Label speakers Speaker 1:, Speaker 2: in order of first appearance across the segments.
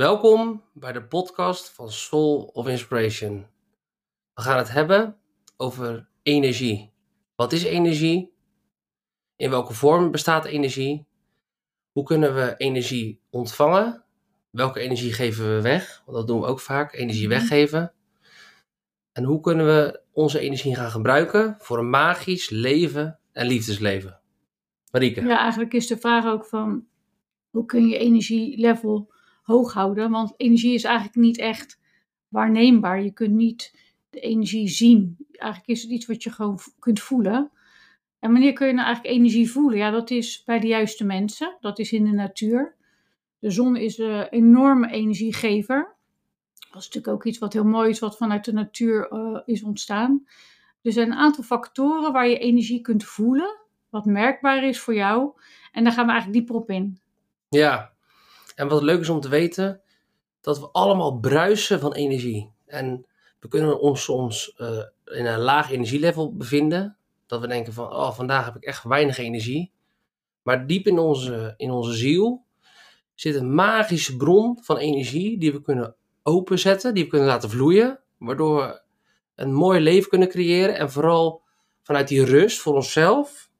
Speaker 1: Welkom bij de podcast van Soul of Inspiration. We gaan het hebben over energie. Wat is energie? In welke vorm bestaat energie? Hoe kunnen we energie ontvangen? Welke energie geven we weg? Want dat doen we ook vaak, energie
Speaker 2: Mhm.
Speaker 1: weggeven. En hoe kunnen we onze energie gaan gebruiken voor een magisch leven en liefdesleven? Marieke.
Speaker 2: Ja, eigenlijk is de vraag ook van hoe kun je energielevel hoog houden? Want energie is eigenlijk niet echt waarneembaar. Je kunt niet de energie zien. Eigenlijk is het iets wat je gewoon kunt voelen. En wanneer kun je nou eigenlijk energie voelen? Ja, dat is bij de juiste mensen. Dat is in de natuur. De zon is een enorme energiegever. Dat is natuurlijk ook iets wat heel mooi is, wat vanuit de natuur eh, is ontstaan. Er zijn een aantal factoren waar je energie kunt voelen, wat merkbaar is voor jou. En daar gaan we eigenlijk dieper op in.
Speaker 1: Ja, en wat leuk is om te weten, dat we allemaal bruisen van energie. En we kunnen ons soms eh, in een laag energielevel bevinden. Dat we denken van, oh, vandaag heb ik echt weinig energie. Maar diep in onze, in onze ziel zit een magische bron van energie die we kunnen openzetten, die we kunnen laten vloeien. Waardoor we een mooi leven kunnen creëren en vooral vanuit die rust voor onszelf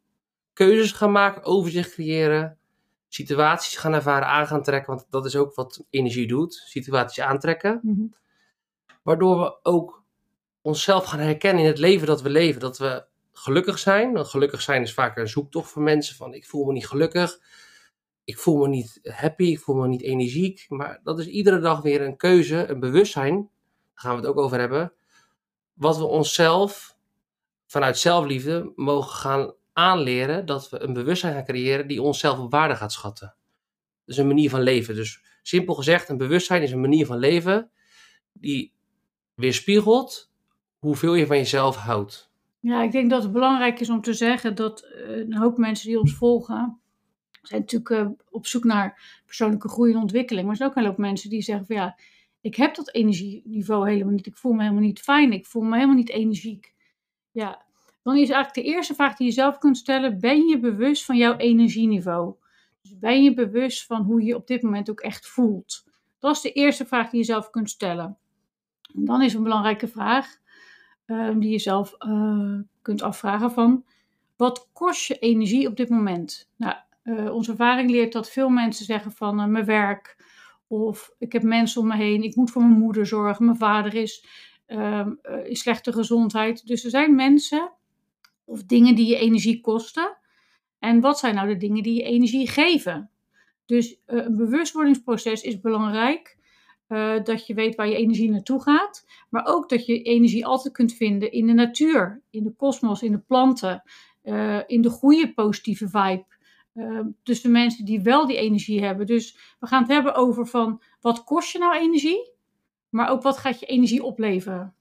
Speaker 1: keuzes gaan maken, overzicht creëren situaties gaan ervaren, aan gaan trekken. Want dat is ook wat energie doet. Situaties aantrekken. Waardoor we ook onszelf gaan herkennen in het leven dat we leven. Dat we gelukkig zijn. Want gelukkig zijn is vaak een zoektocht voor mensen. Van ik voel me niet gelukkig. Ik voel me niet happy. Ik voel me niet energiek. Maar dat is iedere dag weer een keuze, een bewustzijn. Daar gaan we het ook over hebben. Wat we onszelf vanuit zelfliefde mogen gaan aanleren dat we een bewustzijn gaan creëren die onszelf op waarde gaat schatten. Dus een manier van leven. Dus simpel gezegd, een bewustzijn is een manier van leven die weerspiegelt hoeveel je van jezelf houdt.
Speaker 2: Ja, ik denk dat het belangrijk is om te zeggen dat eh, een hoop mensen die ons volgen, zijn natuurlijk eh, op zoek naar persoonlijke groei en ontwikkeling. Maar er zijn ook een hoop mensen die zeggen van ja, ik heb dat energieniveau helemaal niet. Ik voel me helemaal niet fijn. Ik voel me helemaal niet energiek. Ja, dan is eigenlijk de eerste vraag die je zelf kunt stellen: ben je bewust van jouw energieniveau? Dus ben je bewust van hoe je op dit moment ook echt voelt? Dat is de eerste vraag die je zelf kunt stellen. En dan is een belangrijke vraag eh, die je zelf eh, kunt afvragen van wat kost je energie op dit moment? Nou, eh, onze ervaring leert dat veel mensen zeggen van eh, mijn werk of ik heb mensen om me heen, ik moet voor mijn moeder zorgen, mijn vader is ehm, eh, in slechte gezondheid. Dus er zijn mensen of dingen die je energie kosten. En wat zijn nou de dingen die je energie geven? Dus eh, een bewustwordingsproces is belangrijk. eh, dat je weet waar je energie naartoe gaat. Maar ook dat je energie altijd kunt vinden in de natuur, in de kosmos, in de planten, eh, in de goede positieve vibe. Uh, dus de mensen die wel die energie hebben. Dus we gaan het hebben over van wat kost je nou energie, maar ook wat gaat je energie opleveren.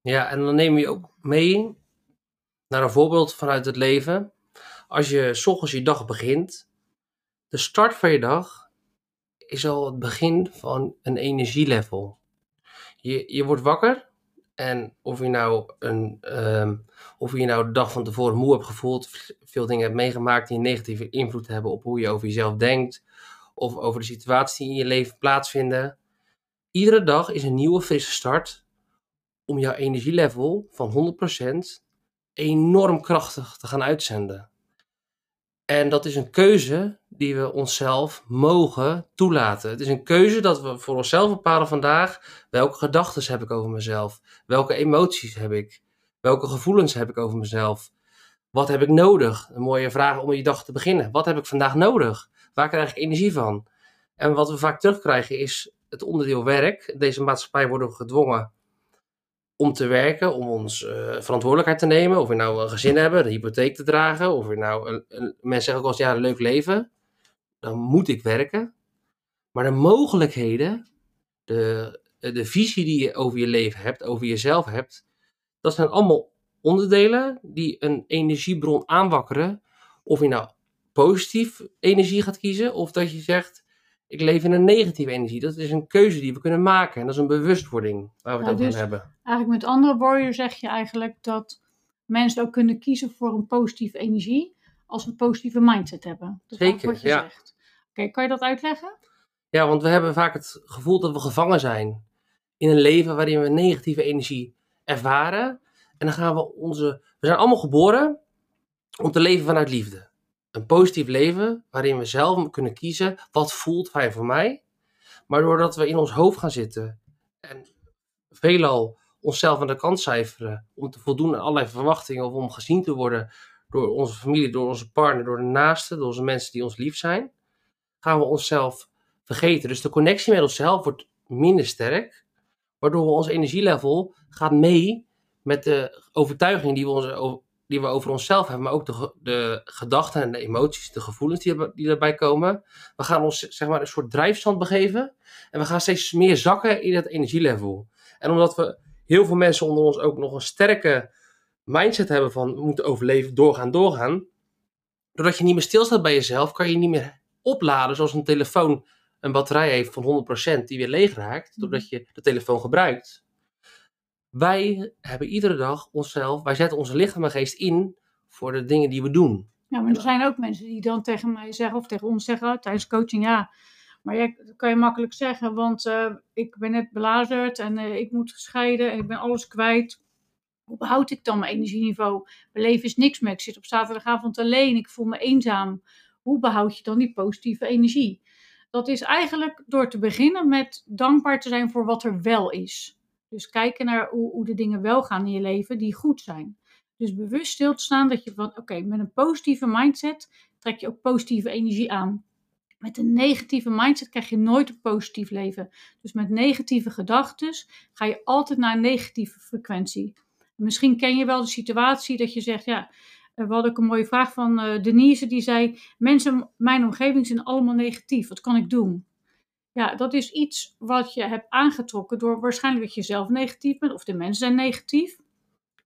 Speaker 1: Ja, en dan neem je ook mee naar een voorbeeld vanuit het leven. Als je s ochtends je dag begint, de start van je dag is al het begin van een energielevel. Je, je wordt wakker en of je nou een, um, of je nou de dag van tevoren moe hebt gevoeld, veel dingen hebt meegemaakt die een negatieve invloed hebben op hoe je over jezelf denkt, of over de situaties die in je leven plaatsvinden. Iedere dag is een nieuwe frisse start om jouw energielevel van 100% enorm krachtig te gaan uitzenden. En dat is een keuze die we onszelf mogen toelaten. Het is een keuze dat we voor onszelf bepalen vandaag. Welke gedachten heb ik over mezelf? Welke emoties heb ik? Welke gevoelens heb ik over mezelf? Wat heb ik nodig? Een mooie vraag om je dag te beginnen. Wat heb ik vandaag nodig? Waar krijg ik energie van? En wat we vaak terugkrijgen is het onderdeel werk. Deze maatschappij worden we gedwongen om te werken, om ons uh, verantwoordelijkheid te nemen. Of we nou een gezin hebben, de hypotheek te dragen. Of we nou, een, een, mensen zeggen ook als ja, een leuk leven. Dan moet ik werken. Maar de mogelijkheden, de, de visie die je over je leven hebt, over jezelf hebt. Dat zijn allemaal onderdelen die een energiebron aanwakkeren. Of je nou positief energie gaat kiezen. Of dat je zegt, ik leef in een negatieve energie. Dat is een keuze die we kunnen maken. En dat is een bewustwording waar we het
Speaker 2: Ja, dus-
Speaker 1: hebben.
Speaker 2: Eigenlijk met andere woorden zeg je eigenlijk dat mensen ook kunnen kiezen voor een positieve energie als we een positieve mindset hebben. Dat is
Speaker 1: Zeker,
Speaker 2: wat je
Speaker 1: ja.
Speaker 2: zegt. Oké, kan je dat uitleggen?
Speaker 1: Ja, want we hebben vaak het gevoel dat we gevangen zijn in een leven waarin we negatieve energie ervaren. En dan gaan we onze. We zijn allemaal geboren om te leven vanuit liefde. Een positief leven waarin we zelf kunnen kiezen wat voelt fijn voor mij. Maar doordat we in ons hoofd gaan zitten en veelal onszelf aan de kant cijferen om te voldoen aan allerlei verwachtingen of om gezien te worden door onze familie, door onze partner, door de naasten, door onze mensen die ons lief zijn, gaan we onszelf vergeten. Dus de connectie met onszelf wordt minder sterk, waardoor ons energielevel gaat mee met de overtuiging die we, onze, die we over onszelf hebben, maar ook de, de gedachten en de emoties, de gevoelens die, die erbij komen. We gaan ons zeg maar een soort drijfstand begeven en we gaan steeds meer zakken in het energielevel. En omdat we heel veel mensen onder ons ook nog een sterke mindset hebben van we moeten overleven, doorgaan, doorgaan. Doordat je niet meer stilstaat bij jezelf, kan je niet meer opladen zoals een telefoon een batterij heeft van 100% die weer leeg raakt, mhm. doordat je de telefoon gebruikt. Wij hebben iedere dag onszelf, wij zetten onze lichaam en geest in voor de dingen die we doen.
Speaker 2: Ja, maar er zijn ook mensen die dan tegen mij zeggen, of tegen ons zeggen tijdens coaching, ja, maar ja, dat kan je makkelijk zeggen, want uh, ik ben net belazerd en uh, ik moet gescheiden en ik ben alles kwijt. Hoe behoud ik dan mijn energieniveau? Mijn leven is niks meer. Ik zit op zaterdagavond alleen. Ik voel me eenzaam. Hoe behoud je dan die positieve energie? Dat is eigenlijk door te beginnen met dankbaar te zijn voor wat er wel is. Dus kijken naar hoe, hoe de dingen wel gaan in je leven die goed zijn. Dus bewust stil te staan dat je van, oké, met een positieve mindset trek je ook positieve energie aan. Met een negatieve mindset krijg je nooit een positief leven. Dus met negatieve gedachten ga je altijd naar een negatieve frequentie. Misschien ken je wel de situatie dat je zegt, ja, eh, we hadden ook een mooie vraag van uh, Denise, die zei, mensen mijn omgeving zijn allemaal negatief, wat kan ik doen? Ja, dat is iets wat je hebt aangetrokken door waarschijnlijk dat je zelf negatief bent of de mensen zijn negatief.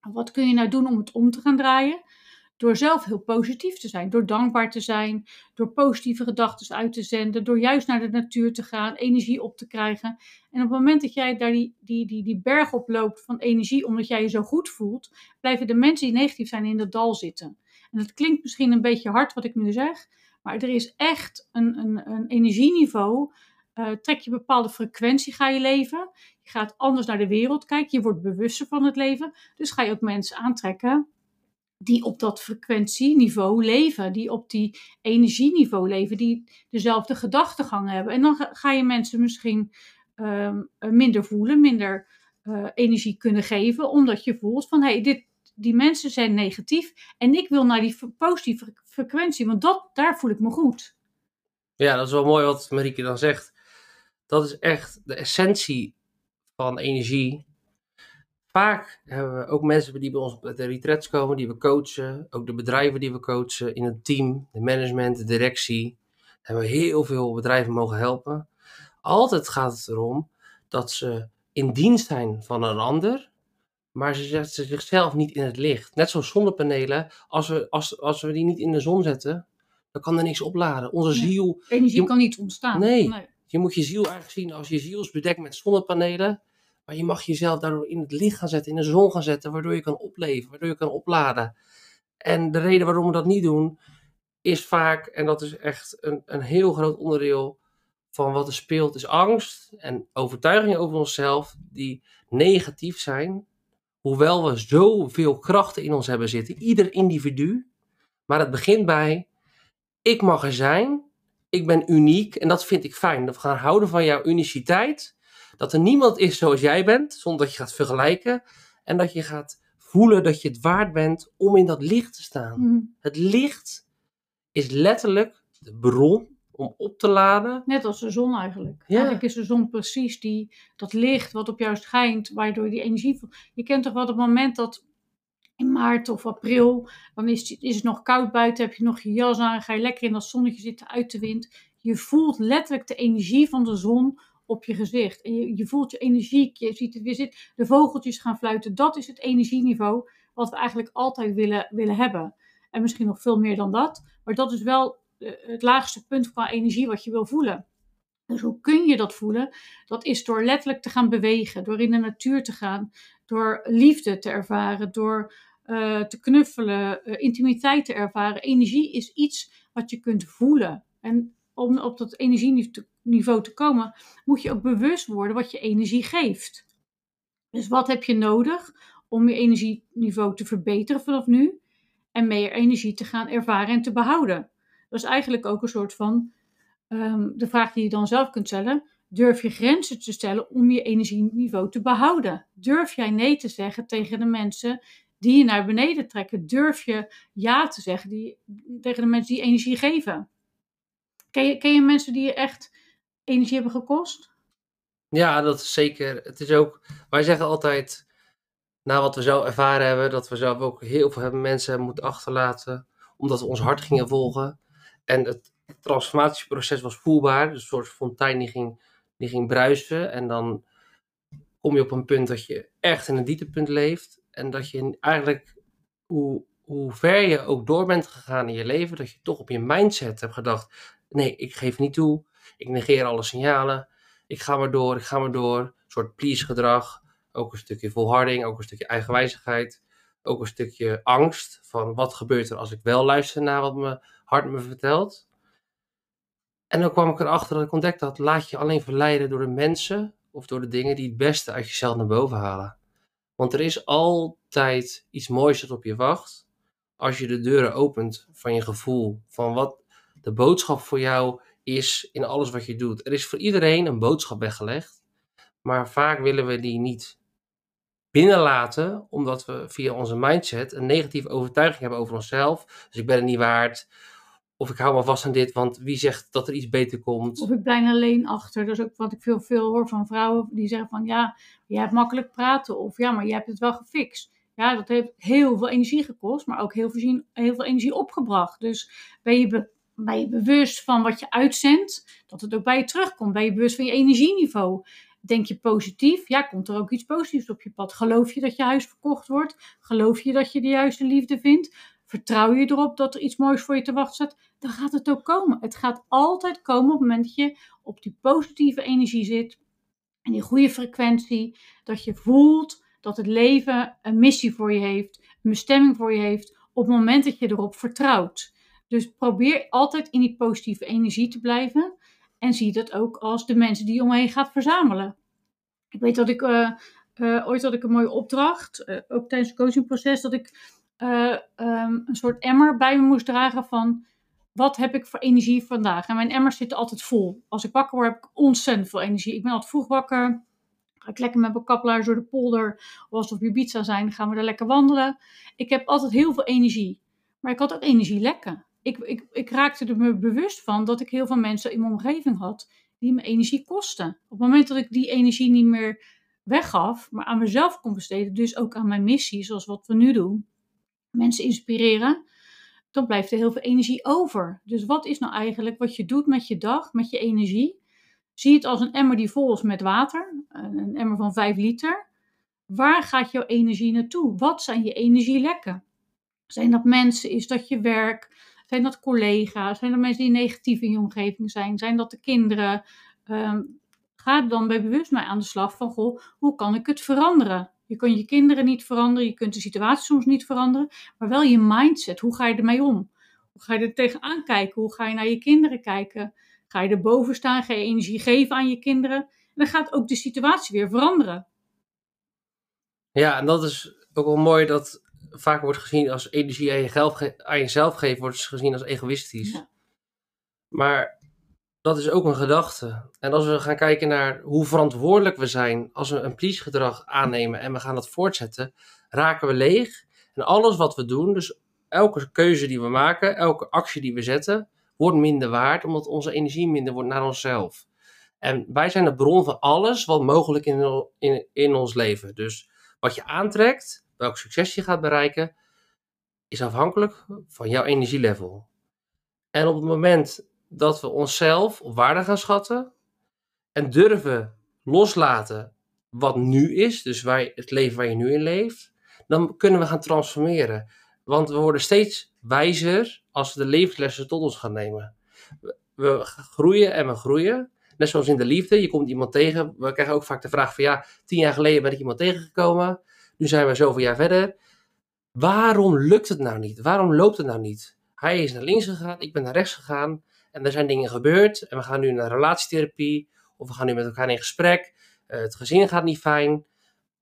Speaker 2: Wat kun je nou doen om het om te gaan draaien? Door zelf heel positief te zijn, door dankbaar te zijn, door positieve gedachten uit te zenden, door juist naar de natuur te gaan, energie op te krijgen. En op het moment dat jij daar die, die, die, die berg op loopt van energie, omdat jij je zo goed voelt, blijven de mensen die negatief zijn in dat dal zitten. En dat klinkt misschien een beetje hard wat ik nu zeg, maar er is echt een, een, een energieniveau. Uh, trek je bepaalde frequentie, ga je leven. Je gaat anders naar de wereld kijken. Je wordt bewuster van het leven. Dus ga je ook mensen aantrekken die op dat frequentieniveau leven, die op die energieniveau leven, die dezelfde gedachtegang hebben. En dan ga je mensen misschien ehm, minder voelen, minder uh, energie kunnen geven, omdat je voelt van hé, hey, dit, die mensen zijn negatief en ik wil naar die positieve frequentie, want dat, daar voel ik me goed.
Speaker 1: Ja, dat is wel mooi wat Marieke dan zegt. Dat is echt de essentie van energie vaak hebben we ook mensen die bij ons op de retreats komen, die we coachen. Ook de bedrijven die we coachen in het team, de management, de directie. Hebben we heel veel bedrijven mogen helpen. Altijd gaat het erom dat ze in dienst zijn van een ander, maar ze zetten zichzelf niet in het licht. Net zoals zonnepanelen, als we, als, als we die niet in de zon zetten, dan kan er niks opladen. Onze ziel.
Speaker 2: Energie kan niet ontstaan.
Speaker 1: Nee, nee, Je moet je ziel eigenlijk zien als je ziel is bedekt met zonnepanelen. Maar je mag jezelf daardoor in het licht gaan zetten, in de zon gaan zetten, waardoor je kan opleven, waardoor je kan opladen. En de reden waarom we dat niet doen, is vaak, en dat is echt een, een heel groot onderdeel van wat er speelt, is angst en overtuigingen over onszelf die negatief zijn. Hoewel we zoveel krachten in ons hebben zitten, ieder individu. Maar het begint bij, ik mag er zijn, ik ben uniek en dat vind ik fijn. Dat we gaan houden van jouw uniciteit dat er niemand is zoals jij bent, zonder dat je gaat vergelijken. En dat je gaat voelen dat je het waard bent om in dat licht te staan. Mhm. Het licht is letterlijk de bron om op te laden.
Speaker 2: Net als de zon eigenlijk. Ja. Eigenlijk is de zon precies die, dat licht wat op jou schijnt, waardoor die energie... Je kent toch wel het moment dat in maart of april, dan is, is het nog koud buiten, heb je nog je jas aan, ga je lekker in dat zonnetje zitten uit de wind. Je voelt letterlijk de energie van de zon op je gezicht. En je, je voelt je energiek, je ziet het weer zit, de vogeltjes gaan fluiten. Dat is het energieniveau wat we eigenlijk altijd willen, willen hebben. En misschien nog veel meer dan dat. Maar dat is wel eh, het laagste punt qua energie wat je wil voelen. Dus hoe kun je dat voelen? Dat is door letterlijk te gaan bewegen, door in de natuur te gaan, door liefde te ervaren, door uh, te knuffelen, uh, intimiteit te ervaren. Energie is iets wat je kunt voelen. En om op dat energieniveau te komen, moet je ook bewust worden wat je energie geeft. Dus wat heb je nodig om je energieniveau te verbeteren vanaf nu en meer energie te gaan ervaren en te behouden? Dat is eigenlijk ook een soort van ehm, de vraag die je dan zelf kunt stellen. Durf je grenzen te stellen om je energieniveau te behouden? Durf jij nee te zeggen tegen de mensen die je naar beneden trekken? Durf je ja te zeggen die, tegen de mensen die energie geven? Ken je, je mensen die je echt energie hebben gekost?
Speaker 1: Ja, dat is zeker. Het is ook, wij zeggen altijd, na wat we zo ervaren hebben, dat we zelf ook heel veel mensen moeten achterlaten, omdat we ons hart gingen volgen. En het transformatieproces was voelbaar, dus een soort fontein die ging, die ging bruisen. En dan kom je op een punt dat je echt in een dieptepunt leeft. En dat je eigenlijk, hoe, hoe ver je ook door bent gegaan in je leven, dat je toch op je mindset hebt gedacht: nee, ik geef niet toe. Ik negeer alle signalen. Ik ga maar door, ik ga maar door. Een soort please gedrag. Ook een stukje volharding, ook een stukje eigenwijzigheid. Ook een stukje angst van wat gebeurt er als ik wel luister naar wat mijn hart me vertelt. En dan kwam ik erachter dat ik ontdekte dat laat je alleen verleiden door de mensen of door de dingen die het beste uit jezelf naar boven halen. Want er is altijd iets moois dat op je wacht als je de deuren opent van je gevoel, van wat de boodschap voor jou is in alles wat je doet. Er is voor iedereen een boodschap weggelegd, maar vaak willen we die niet binnenlaten, omdat we via onze mindset een negatieve overtuiging hebben over onszelf. Dus ik ben het niet waard, of ik hou me vast aan dit, want wie zegt dat er iets beter komt?
Speaker 2: Of ik blijf alleen achter. Dat is ook wat ik veel, veel hoor van vrouwen die zeggen van ja, jij hebt makkelijk praten. Of ja, maar jij hebt het wel gefixt. Ja, dat heeft heel veel energie gekost, maar ook heel veel, veel energie opgebracht. Dus ben je, ben je bewust van wat je uitzendt, dat het ook bij je terugkomt. Ben je bewust van je energieniveau. Denk je positief? Ja, komt er ook iets positiefs op je pad? Geloof je dat je huis verkocht wordt? Geloof je dat je de juiste liefde vindt? Vertrouw je erop dat er iets moois voor je te wachten staat? Dan gaat het ook komen. Het gaat altijd komen op het moment dat je op die positieve energie zit. En die goede frequentie. Dat je voelt dat het leven een missie voor je heeft. Een bestemming voor je heeft. Op het moment dat je erop vertrouwt. Dus probeer altijd in die positieve energie te blijven. En zie dat ook als de mensen die je omheen gaat verzamelen. Ik weet dat ik uh, uh, ooit had ik een mooie opdracht. Uh, ook tijdens het coachingproces. Dat ik uh, um, een soort emmer bij me moest dragen van wat heb ik voor energie vandaag. En mijn emmers zitten altijd vol. Als ik wakker word heb ik ontzettend veel energie. Ik ben altijd vroeg wakker. Ga ik lekker met mijn kaplaars door de polder. Of als we op Ibiza zijn, gaan we daar lekker wandelen. Ik heb altijd heel veel energie. Maar ik had ook energie lekken. Ik, ik, ik raakte er me bewust van dat ik heel veel mensen in mijn omgeving had die me energie kosten. Op het moment dat ik die energie niet meer weggaf, maar aan mezelf kon besteden, dus ook aan mijn missie, zoals wat we nu doen, mensen inspireren, dan blijft er heel veel energie over. Dus wat is nou eigenlijk wat je doet met je dag, met je energie? Zie het als een emmer die vol is met water, een emmer van 5 liter. Waar gaat jouw energie naartoe? Wat zijn je energielekken? Zijn dat mensen? Is dat je werk? Zijn dat collega's? Zijn dat mensen die negatief in je omgeving zijn? Zijn dat de kinderen? Um, ga dan bij bewust mee aan de slag van, goh, hoe kan ik het veranderen? Je kunt je kinderen niet veranderen, je kunt de situatie soms niet veranderen, maar wel je mindset. Hoe ga je ermee om? Hoe ga je er tegenaan kijken? Hoe ga je naar je kinderen kijken? Ga je erboven staan? Ga je energie geven aan je kinderen? En dan gaat ook de situatie weer veranderen.
Speaker 1: Ja, en dat is ook wel mooi dat vaak wordt gezien als energie aan, je aan jezelf geven, wordt gezien als egoïstisch. Ja. Maar dat is ook een gedachte. En als we gaan kijken naar hoe verantwoordelijk we zijn als we een please-gedrag aannemen en we gaan dat voortzetten, raken we leeg. En alles wat we doen, dus elke keuze die we maken, elke actie die we zetten, wordt minder waard, omdat onze energie minder wordt naar onszelf. En wij zijn de bron van alles wat mogelijk in, in, in ons leven. Dus wat je aantrekt, welk succes je gaat bereiken, is afhankelijk van jouw energielevel. En op het moment dat we onszelf op waarde gaan schatten en durven loslaten wat nu is, dus het leven waar je nu in leeft, dan kunnen we gaan transformeren. Want we worden steeds wijzer als we de levenslessen tot ons gaan nemen. We groeien en we groeien. Net zoals in de liefde, je komt iemand tegen. We krijgen ook vaak de vraag van ja, tien jaar geleden ben ik iemand tegengekomen. Nu zijn we zoveel jaar verder. Waarom lukt het nou niet? Waarom loopt het nou niet? Hij is naar links gegaan, ik ben naar rechts gegaan. En er zijn dingen gebeurd en we gaan nu naar relatietherapie of we gaan nu met elkaar in gesprek. eh, het gezin gaat niet fijn.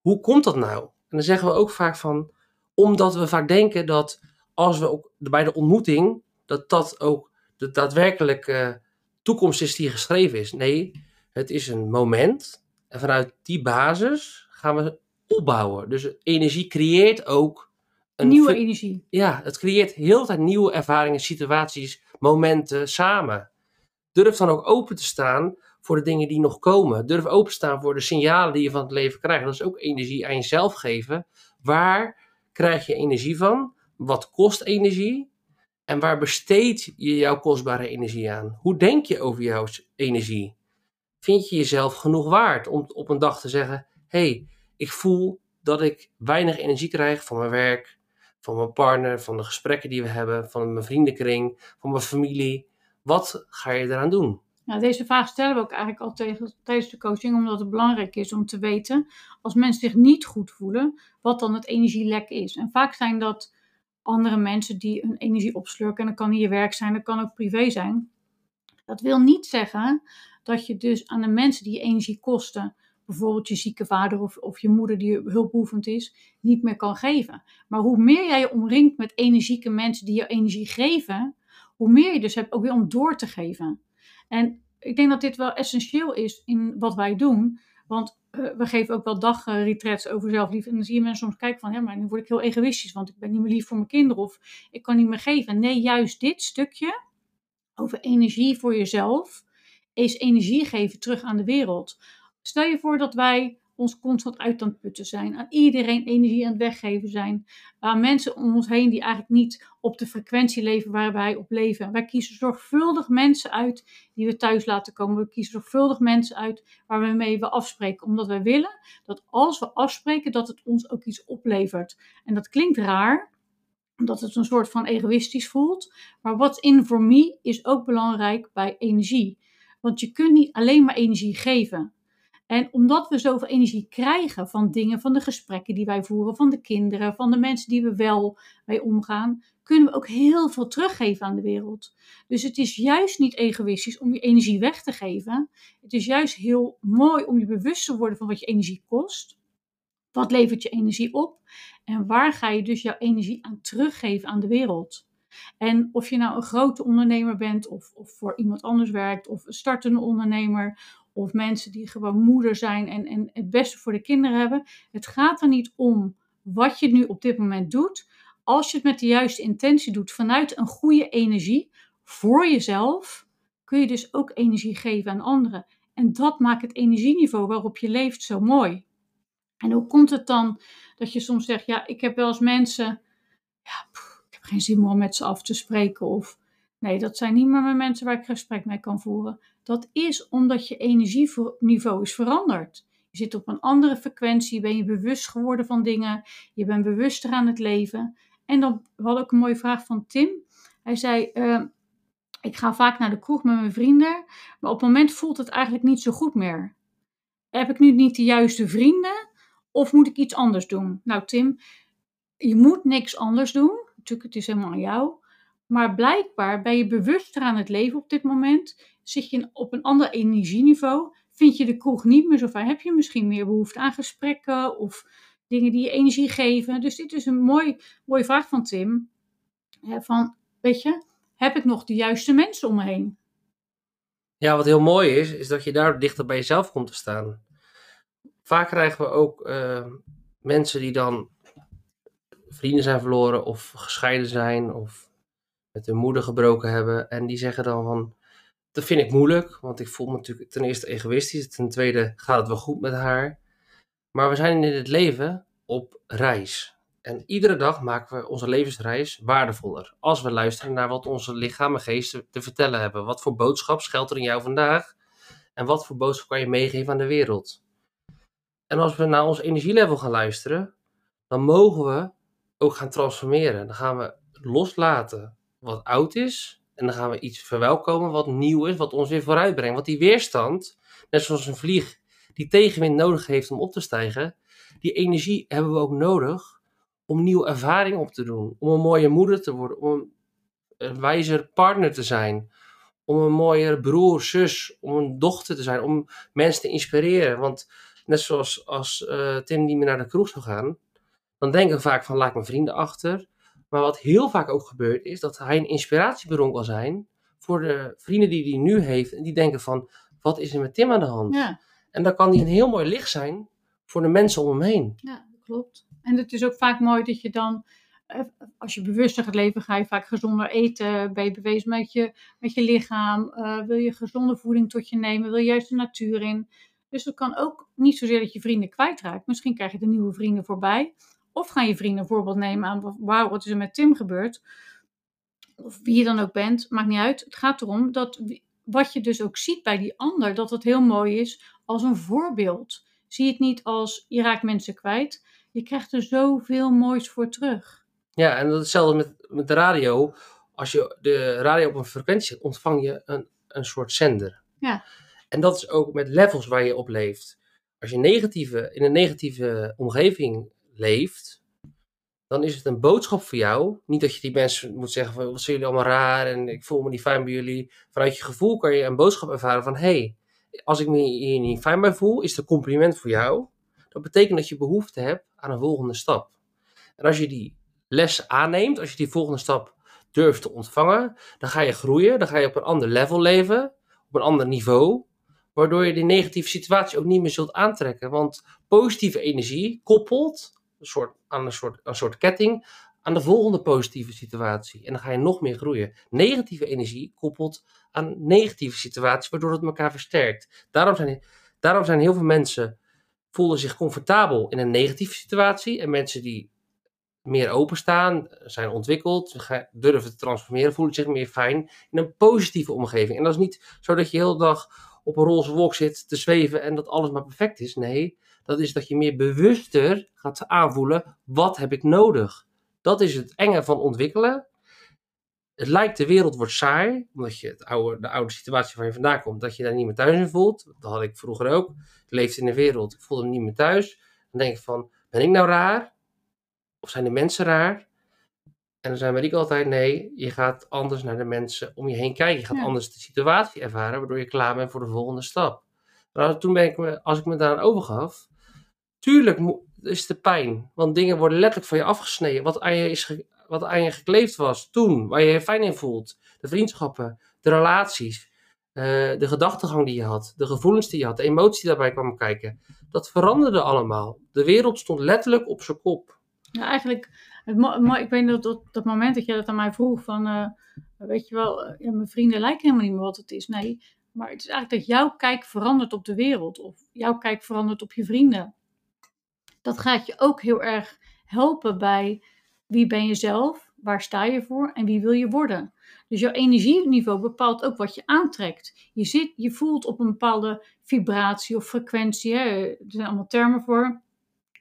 Speaker 1: Hoe komt dat nou? En dan zeggen we ook vaak van, omdat we vaak denken dat als we ook bij de ontmoeting, dat dat ook de daadwerkelijke toekomst is die geschreven is. Nee, het is een moment en vanuit die basis gaan we opbouwen. Dus energie creëert ook een
Speaker 2: Nieuwe energie.
Speaker 1: ja, het creëert heel de tijd nieuwe ervaringen, situaties, momenten samen. Durf dan ook open te staan voor de dingen die nog komen. Durf open te staan voor de signalen die je van het leven krijgt. Dat is ook energie aan jezelf geven. Waar krijg je energie van? Wat kost energie? En waar besteed je jouw kostbare energie aan? Hoe denk je over jouw energie? Vind je jezelf genoeg waard om op een dag te zeggen: hey, ik voel dat ik weinig energie krijg van mijn werk, van mijn partner, van de gesprekken die we hebben, van mijn vriendenkring, van mijn familie. Wat ga je eraan doen?
Speaker 2: Ja, deze vraag stellen we ook eigenlijk al tegen, tijdens de coaching, omdat het belangrijk is om te weten, als mensen zich niet goed voelen, wat dan het energielek is. En vaak zijn dat andere mensen die hun energie opslurken. En dat kan hier werk zijn, dat kan ook privé zijn. Dat wil niet zeggen dat je dus aan de mensen die je energie kosten, bijvoorbeeld je zieke vader of, of je moeder die hulpbehoevend is, niet meer kan geven. Maar hoe meer jij je omringt met energieke mensen die je energie geven, hoe meer je dus hebt ook weer om door te geven. En ik denk dat dit wel essentieel is in wat wij doen. Want eh, we geven ook wel dagretreats over zelfliefde. En dan zie je mensen soms kijken van, ja, maar nu word ik heel egoïstisch, want ik ben niet meer lief voor mijn kinderen of ik kan niet meer geven. Nee, juist dit stukje over energie voor jezelf is energie geven terug aan de wereld. Stel je voor dat wij ons constant uit aan het putten zijn, aan iedereen energie aan het weggeven zijn, aan mensen om ons heen die eigenlijk niet op de frequentie leven waar wij op leven. Wij kiezen zorgvuldig mensen uit die we thuis laten komen. We kiezen zorgvuldig mensen uit waar we mee we afspreken, omdat wij willen dat als we afspreken, dat het ons ook iets oplevert. En dat klinkt raar, omdat het een soort van egoïstisch voelt. Maar what's in for me is ook belangrijk bij energie. Want je kunt niet alleen maar energie geven. En omdat we zoveel energie krijgen van dingen, van de gesprekken die wij voeren, van de kinderen, van de mensen die we wel mee omgaan, kunnen we ook heel veel teruggeven aan de wereld. Dus het is juist niet egoïstisch om je energie weg te geven. Het is juist heel mooi om je bewust te worden van wat je energie kost. Wat levert je energie op? En waar ga je dus jouw energie aan teruggeven aan de wereld? En of je nou een grote ondernemer bent, of, of voor iemand anders werkt, of een startende ondernemer, of mensen die gewoon moeder zijn en, en het beste voor de kinderen hebben. Het gaat er niet om wat je nu op dit moment doet. Als je het met de juiste intentie doet, vanuit een goede energie voor jezelf, kun je dus ook energie geven aan anderen. En dat maakt het energieniveau waarop je leeft zo mooi. En hoe komt het dan dat je soms zegt, ja, ik heb wel eens mensen, ja, ik heb geen zin meer om met ze af te spreken. Of nee, dat zijn niet meer mijn mensen waar ik gesprek mee kan voeren. Dat is omdat je energieniveau is veranderd. Je zit op een andere frequentie, ben je bewust geworden van dingen, je bent bewuster aan het leven. En dan hadden ook een mooie vraag van Tim. Hij zei, uh, ik ga vaak naar de kroeg met mijn vrienden, maar op het moment voelt het eigenlijk niet zo goed meer. Heb ik nu niet de juiste vrienden of moet ik iets anders doen? Nou Tim, je moet niks anders doen. Natuurlijk, het is helemaal aan jou. Maar blijkbaar ben je bewuster aan het leven op dit moment. Zit je op een ander energieniveau. Vind je de kroeg niet meer zo fijn. Heb je misschien meer behoefte aan gesprekken of dingen die je energie geven. Dus dit is een mooi, mooie vraag van Tim. Van, weet je, heb ik nog de juiste mensen om me heen?
Speaker 1: Ja, wat heel mooi is, is dat je daar dichter bij jezelf komt te staan. Vaak krijgen we ook uh, mensen die dan vrienden zijn verloren of gescheiden zijn of met hun moeder gebroken hebben. En die zeggen dan van, dat vind ik moeilijk, want ik voel me natuurlijk ten eerste egoïstisch. Ten tweede gaat het wel goed met haar. Maar we zijn in het leven op reis. En iedere dag maken we onze levensreis waardevoller. Als we luisteren naar wat onze lichaam en geest te vertellen hebben. Wat voor boodschap schuilt er in jou vandaag? En wat voor boodschap kan je meegeven aan de wereld? En als we naar ons energielevel gaan luisteren, dan mogen we ook gaan transformeren. Dan gaan we loslaten wat oud is. En dan gaan we iets verwelkomen wat nieuw is, wat ons weer vooruit brengt. Want die weerstand, net zoals een vlieg die tegenwind nodig heeft om op te stijgen, die energie hebben we ook nodig om nieuwe ervaring op te doen. Om een mooie moeder te worden, om een wijzer partner te zijn. om een mooiere broer, zus, om een dochter te zijn, om mensen te inspireren. Want net zoals als eh, Tim niet meer naar de kroeg zou gaan, dan denken we vaak van laat ik mijn vrienden achter. Maar wat heel vaak ook gebeurt is dat hij een inspiratiebron kan zijn voor de vrienden die hij nu heeft. En die denken van wat is er met Tim aan de hand?
Speaker 2: Ja,
Speaker 1: En dan kan hij een heel mooi licht zijn voor de mensen om hem heen.
Speaker 2: ja, klopt. En het is ook vaak mooi dat je dan, eh, als je bewuster gaat leven, ga je vaak gezonder eten. Ben je bewezen met je, met je lichaam? eh, wil je gezonde voeding tot je nemen? Wil je juist de natuur in? Dus het kan ook niet zozeer dat je vrienden kwijtraakt. Misschien krijg je er nieuwe vrienden voorbij. Of gaan je vrienden een voorbeeld nemen aan, wauw, wat is er met Tim gebeurd? Of wie je dan ook bent, maakt niet uit. Het gaat erom dat wat je dus ook ziet bij die ander, dat het heel mooi is als een voorbeeld. Zie het niet als je raakt mensen kwijt. Je krijgt er zoveel moois voor terug.
Speaker 1: Ja, en dat is hetzelfde met, met de radio. Als je de radio op een frequentie zet, ontvang je een, een soort zender.
Speaker 2: Ja.
Speaker 1: En dat is ook met levels waar je op leeft. Als je negatieve, in een negatieve omgeving leeft, dan is het een boodschap voor jou. Niet dat je die mensen moet zeggen van, wat zijn jullie allemaal raar en ik voel me niet fijn bij jullie. Vanuit je gevoel kan je een boodschap ervaren van, hey, als ik me hier niet fijn bij voel, is het een compliment voor jou. Dat betekent dat je behoefte hebt aan een volgende stap. En als je die les aanneemt, als je die volgende stap durft te ontvangen, dan ga je groeien, dan ga je op een ander level leven, op een ander niveau, waardoor je die negatieve situatie ook niet meer zult aantrekken. Want positieve energie koppelt soort, aan een soort, een soort ketting aan de volgende positieve situatie. En dan ga je nog meer groeien. Negatieve energie koppelt aan negatieve situaties, waardoor het elkaar versterkt. Daarom zijn, daarom zijn heel veel mensen voelen zich comfortabel in een negatieve situatie. En mensen die meer openstaan, zijn ontwikkeld, durven te transformeren, voelen zich meer fijn in een positieve omgeving. En dat is niet zo dat je heel de dag op een roze wolk zit te zweven en dat alles maar perfect is. Nee, dat is dat je meer bewuster gaat aanvoelen, wat heb ik nodig? Dat is het enge van ontwikkelen. Het lijkt de wereld wordt saai, omdat je het oude, de oude situatie waar je vandaan komt, dat je daar niet meer thuis in voelt. Dat had ik vroeger ook. Ik leefde in de wereld, ik voelde me niet meer thuis. Dan denk ik van, ben ik nou raar? Of zijn de mensen raar? En dan we ik altijd, nee, je gaat anders naar de mensen om je heen kijken. Je gaat
Speaker 2: Ja.
Speaker 1: anders de situatie ervaren, waardoor je klaar bent voor de volgende stap. Nou, toen ben ik me, als ik me daaraan overgaf, tuurlijk is de pijn. Want dingen worden letterlijk van je afgesneden. Wat aan je, is wat aan je gekleefd was toen, waar je je fijn in voelt. De vriendschappen, de relaties, eh, de gedachtegang die je had, de gevoelens die je had, de emoties die daarbij kwamen kijken. Dat veranderde allemaal. De wereld stond letterlijk op zijn kop.
Speaker 2: Ja, eigenlijk, ik weet nog dat dat moment dat jij dat aan mij vroeg van, eh, weet je wel, eh, mijn vrienden lijken helemaal niet meer wat het is. Nee, maar het is eigenlijk dat jouw kijk verandert op de wereld of jouw kijk verandert op je vrienden. Dat gaat je ook heel erg helpen bij wie ben je zelf, waar sta je voor en wie wil je worden. Dus jouw energieniveau bepaalt ook wat je aantrekt. Je, zit, je voelt op een bepaalde vibratie of frequentie. Hè. Er zijn allemaal termen voor.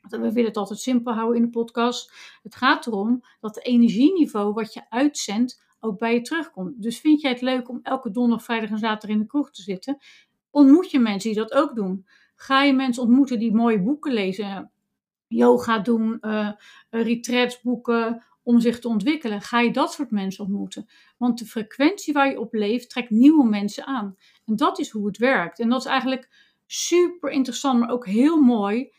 Speaker 2: We willen het altijd simpel houden in de podcast. Het gaat erom dat het energieniveau wat je uitzendt ook bij je terugkomt. Dus vind jij het leuk om elke donderdag, vrijdag en zaterdag in de kroeg te zitten? Ontmoet je mensen die dat ook doen. Ga je mensen ontmoeten die mooie boeken lezen, yoga doen, eh retreats boeken om zich te ontwikkelen. Ga je dat soort mensen ontmoeten. Want de frequentie waar je op leeft trekt nieuwe mensen aan. En dat is hoe het werkt. En dat is eigenlijk super interessant, maar ook heel mooi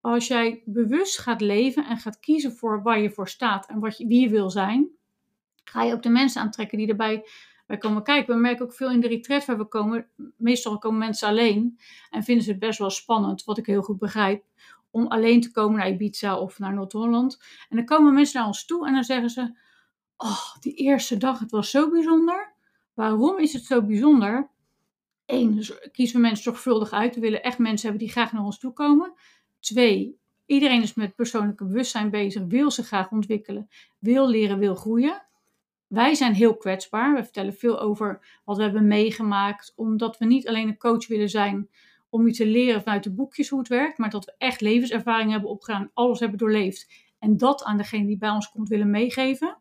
Speaker 2: als jij bewust gaat leven en gaat kiezen voor waar je voor staat en wat je, wie je wil zijn, ga je ook de mensen aantrekken die erbij bij komen kijken. We merken ook veel in de retreat waar we komen, meestal komen mensen alleen en vinden ze het best wel spannend, wat ik heel goed begrijp, om alleen te komen naar Ibiza of naar Noord-Holland. En dan komen mensen naar ons toe en dan zeggen ze, oh, die eerste dag, het was zo bijzonder. Waarom is het zo bijzonder? Eén, dus kiezen we mensen zorgvuldig uit. We willen echt mensen hebben die graag naar ons toe komen. Twee, iedereen is met persoonlijke bewustzijn bezig, wil zich graag ontwikkelen, wil leren, wil groeien. Wij zijn heel kwetsbaar. We vertellen veel over wat we hebben meegemaakt, omdat we niet alleen een coach willen zijn om je te leren vanuit de boekjes hoe het werkt, maar dat we echt levenservaring hebben opgedaan, alles hebben doorleefd en dat aan degene die bij ons komt willen meegeven.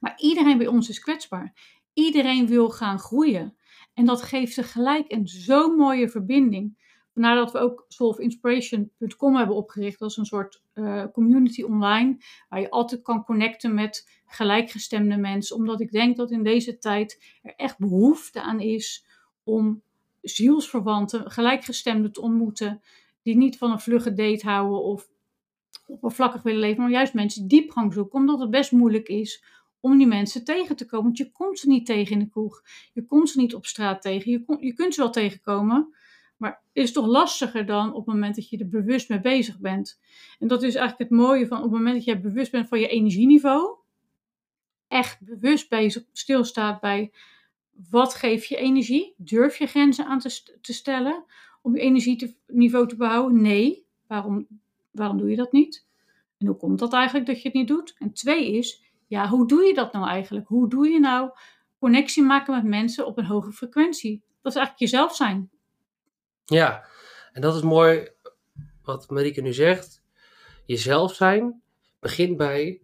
Speaker 2: Maar iedereen bij ons is kwetsbaar. Iedereen wil gaan groeien. En dat geeft tegelijk een zo'n mooie verbinding nadat we ook solveinspiration.com hebben opgericht. Is een soort uh, community online, waar je altijd kan connecten met gelijkgestemde mensen. Omdat ik denk dat in deze tijd er echt behoefte aan is om zielsverwanten, gelijkgestemden te ontmoeten. Die niet van een vlugge date houden of oppervlakkig willen leven, maar juist mensen diepgang zoeken. Omdat het best moeilijk is om die mensen tegen te komen. Want je komt ze niet tegen in de kroeg. Je komt ze niet op straat tegen. Je, je kunt ze wel tegenkomen. Maar het is toch lastiger dan op het moment dat je er bewust mee bezig bent. En dat is eigenlijk het mooie van op het moment dat je bewust bent van je energieniveau. Echt bewust bezig stilstaat bij wat geeft je energie? Durf je grenzen aan te, te stellen om je energieniveau te behouden? Nee. Waarom, waarom doe je dat niet? En hoe komt dat eigenlijk dat je het niet doet? En twee is, ja, hoe doe je dat nou eigenlijk? Hoe doe je nou connectie maken met mensen op een hoge frequentie? Dat is eigenlijk jezelf zijn.
Speaker 1: Ja, en dat is mooi wat Marieke nu zegt. Jezelf zijn begint bij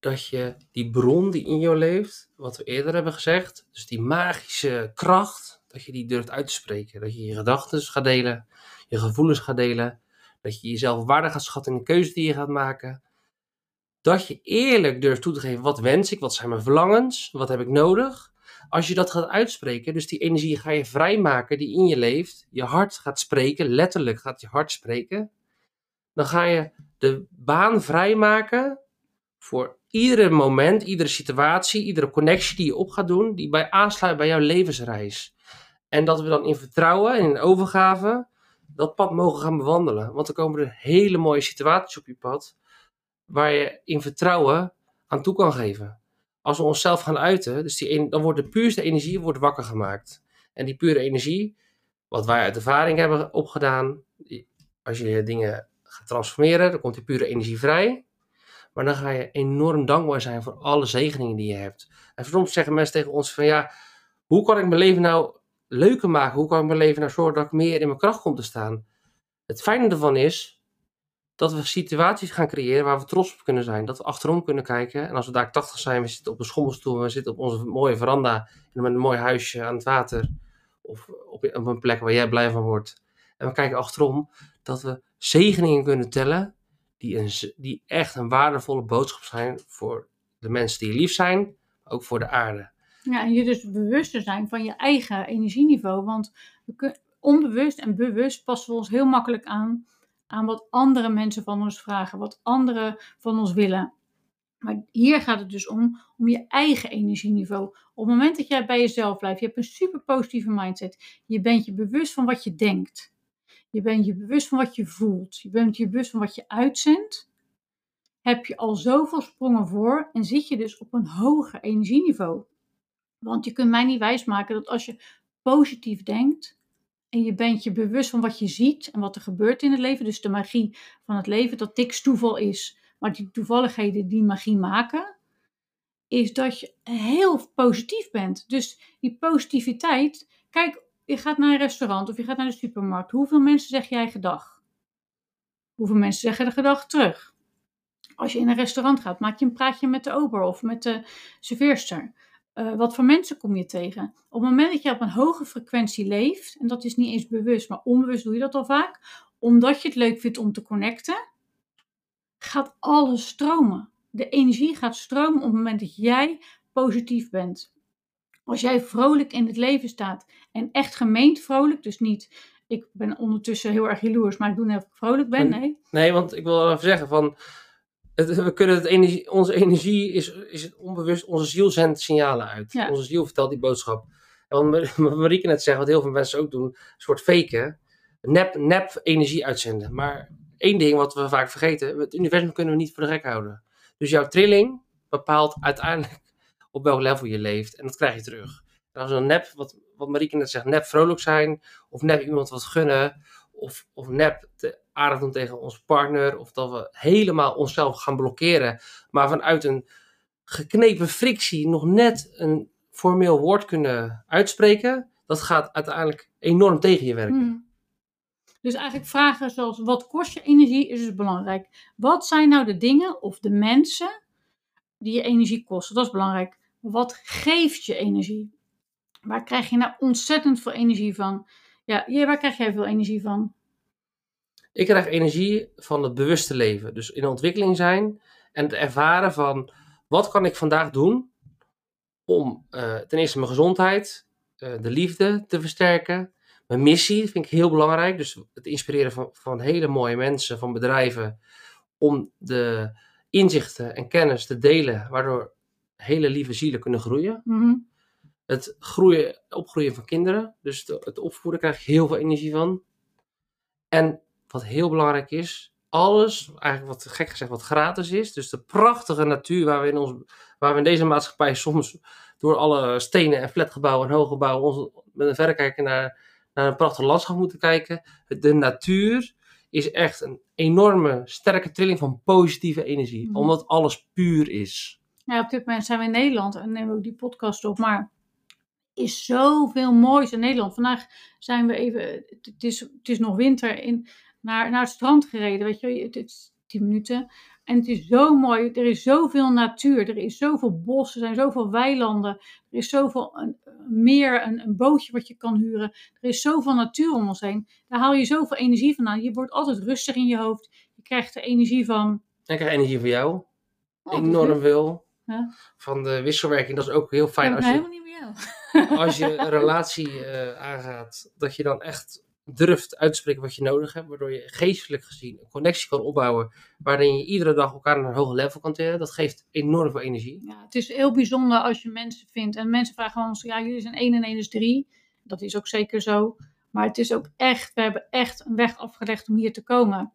Speaker 1: dat je die bron die in jou leeft, wat we eerder hebben gezegd, dus die magische kracht, dat je die durft uit te spreken. Dat je je gedachten gaat delen, je gevoelens gaat delen, dat je jezelf waardig gaat schatten in de keuze die je gaat maken. Dat je eerlijk durft toe te geven, wat wens ik, wat zijn mijn verlangens, wat heb ik nodig. Als je dat gaat uitspreken, dus die energie ga je vrijmaken die in je leeft, je hart gaat spreken, letterlijk gaat je hart spreken, dan ga je de baan vrijmaken voor iedere moment, iedere situatie, iedere connectie die je op gaat doen, die bij aansluit bij jouw levensreis. En dat we dan in vertrouwen en in overgave dat pad mogen gaan bewandelen. Want er komen er hele mooie situaties op je pad, waar je in vertrouwen aan toe kan geven. Als we onszelf gaan uiten, dus die, dan wordt de puurste energie wordt wakker gemaakt. En die pure energie, wat wij uit ervaring hebben opgedaan, als je dingen gaat transformeren, dan komt die pure energie vrij. Maar dan ga je enorm dankbaar zijn voor alle zegeningen die je hebt. En soms zeggen mensen tegen ons van ja, hoe kan ik mijn leven nou leuker maken? Hoe kan ik mijn leven nou zorgen dat ik meer in mijn kracht kom te staan? Het fijne ervan is dat we situaties gaan creëren waar we trots op kunnen zijn. Dat we achterom kunnen kijken. En als we daar 80 zijn, we zitten op een schommelstoel, we zitten op onze mooie veranda met een mooi huisje aan het water. Of op een plek waar jij blij van wordt. En we kijken achterom dat we zegeningen kunnen tellen die, die echt een waardevolle boodschap zijn voor de mensen die je lief zijn, ook voor de aarde.
Speaker 2: Ja, en je dus bewuster zijn van je eigen energieniveau. Want we onbewust en bewust passen we ons heel makkelijk aan aan wat andere mensen van ons vragen, wat anderen van ons willen. Maar hier gaat het dus om, om je eigen energieniveau. Op het moment dat jij bij jezelf blijft, je hebt een super positieve mindset. Je bent je bewust van wat je denkt. Je bent je bewust van wat je voelt. Je bent je bewust van wat je uitzendt. Heb je al zoveel sprongen voor en zit je dus op een hoger energieniveau. Want je kunt mij niet wijsmaken dat als je positief denkt en je bent je bewust van wat je ziet en wat er gebeurt in het leven, dus de magie van het leven, dat niks toeval is, maar die toevalligheden die magie maken, is dat je heel positief bent. Dus die positiviteit, kijk, je gaat naar een restaurant of je gaat naar de supermarkt. Hoeveel mensen zeg jij gedag? Hoeveel mensen zeggen de gedag terug? Als je in een restaurant gaat, maak je een praatje met de ober of met de serveerster. Uh, wat voor mensen kom je tegen? Op het moment dat je op een hoge frequentie leeft, en dat is niet eens bewust, maar onbewust doe je dat al vaak, omdat je het leuk vindt om te connecten, gaat alles stromen. De energie gaat stromen op het moment dat jij positief bent. Als jij vrolijk in het leven staat en echt gemeend vrolijk, dus niet ik ben ondertussen heel erg jaloers, maar ik doe net of ik vrolijk ben, nee.
Speaker 1: Nee, want ik wil even zeggen van, het, we kunnen het energie, onze energie is, is het onbewust, onze ziel zendt signalen uit. Onze ziel vertelt die boodschap. En wat Marieke net zegt, wat heel veel mensen ook doen, een soort faken, nep, nep energie uitzenden. Maar één ding wat we vaak vergeten, het universum kunnen we niet voor de gek houden. Dus jouw trilling bepaalt uiteindelijk op welk level je leeft. En dat krijg je terug. Als we nep, wat, wat Marieke net zegt, nep vrolijk zijn, of nep iemand wat gunnen, of, of nep te aardig doen tegen onze partner, of dat we helemaal onszelf gaan blokkeren, maar vanuit een geknepen frictie nog net een formeel woord kunnen uitspreken, dat gaat uiteindelijk enorm tegen je werken. Hmm.
Speaker 2: Dus eigenlijk vragen zoals wat kost je energie is dus belangrijk. Wat zijn nou de dingen of de mensen die je energie kosten? Dat is belangrijk. Wat geeft je energie? Waar krijg je nou ontzettend veel energie van? Ja, waar krijg jij veel energie van?
Speaker 1: Ik krijg energie van het bewuste leven. Dus in ontwikkeling zijn en het ervaren van wat kan ik vandaag doen om eh, ten eerste mijn gezondheid, eh, de liefde te versterken. Mijn missie vind ik heel belangrijk. Dus het inspireren van, van hele mooie mensen, van bedrijven. Om de inzichten en kennis te delen, waardoor hele lieve zielen kunnen groeien.
Speaker 2: Mhm.
Speaker 1: Het groeien, opgroeien van kinderen. Dus de- het opvoeden krijg heel veel energie van. En wat heel belangrijk is, alles, eigenlijk wat gek gezegd, wat gratis is. Dus de prachtige natuur waar we in, ons, waar we in deze maatschappij soms door alle stenen en flatgebouwen en hooggebouwen ons, met een verrekijker naar, naar een prachtig landschap moeten kijken. De natuur is echt een enorme sterke trilling van positieve energie.
Speaker 2: Mhm.
Speaker 1: Omdat alles puur is.
Speaker 2: Ja, op dit moment zijn we in Nederland en nemen we ook die podcast op. Maar er is zoveel moois in Nederland. Vandaag zijn we even, het is, het is nog winter, in, naar, naar het strand gereden. Weet je, het is tien minuten. En het is zo mooi. Er is zoveel natuur. Er is zoveel bos. Er zijn zoveel weilanden. Er is zoveel een, meer, een, een bootje wat je kan huren. Er is zoveel natuur om ons heen. Daar haal je zoveel energie vandaan. Je wordt altijd rustig in je hoofd. Je krijgt er energie van.
Speaker 1: Ik krijg energie van jou.
Speaker 2: Oh,
Speaker 1: enorm veel.
Speaker 2: Ja.
Speaker 1: Van de wisselwerking, dat is ook heel fijn als je,
Speaker 2: niet
Speaker 1: als je een relatie eh, aangaat. Dat je dan echt durft uit te spreken wat je nodig hebt. Waardoor je geestelijk gezien een connectie kan opbouwen. Waarin je iedere dag elkaar naar een hoger level kan tillen. Dat geeft enorm veel energie.
Speaker 2: Ja, het is heel bijzonder als je mensen vindt. En mensen vragen gewoon ons, ja, jullie zijn 1 en 1 is 3. Dat is ook zeker zo. Maar het is ook echt, we hebben echt een weg afgelegd om hier te komen.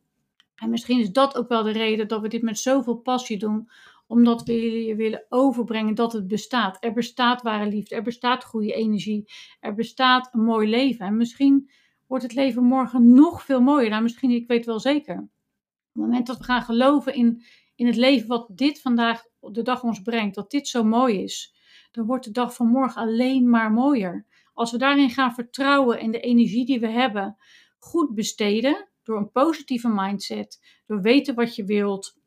Speaker 2: En misschien is dat ook wel de reden dat we dit met zoveel passie doen. Omdat we jullie willen overbrengen dat het bestaat. Er bestaat ware liefde, er bestaat goede energie. Er bestaat een mooi leven. En misschien wordt het leven morgen nog veel mooier. Nou, misschien, ik weet wel zeker. Op het moment dat we gaan geloven in, in het leven wat dit vandaag de dag ons brengt, dat dit zo mooi is, dan wordt de dag van morgen alleen maar mooier. Als we daarin gaan vertrouwen en de energie die we hebben goed besteden, door een positieve mindset, door weten wat je wilt,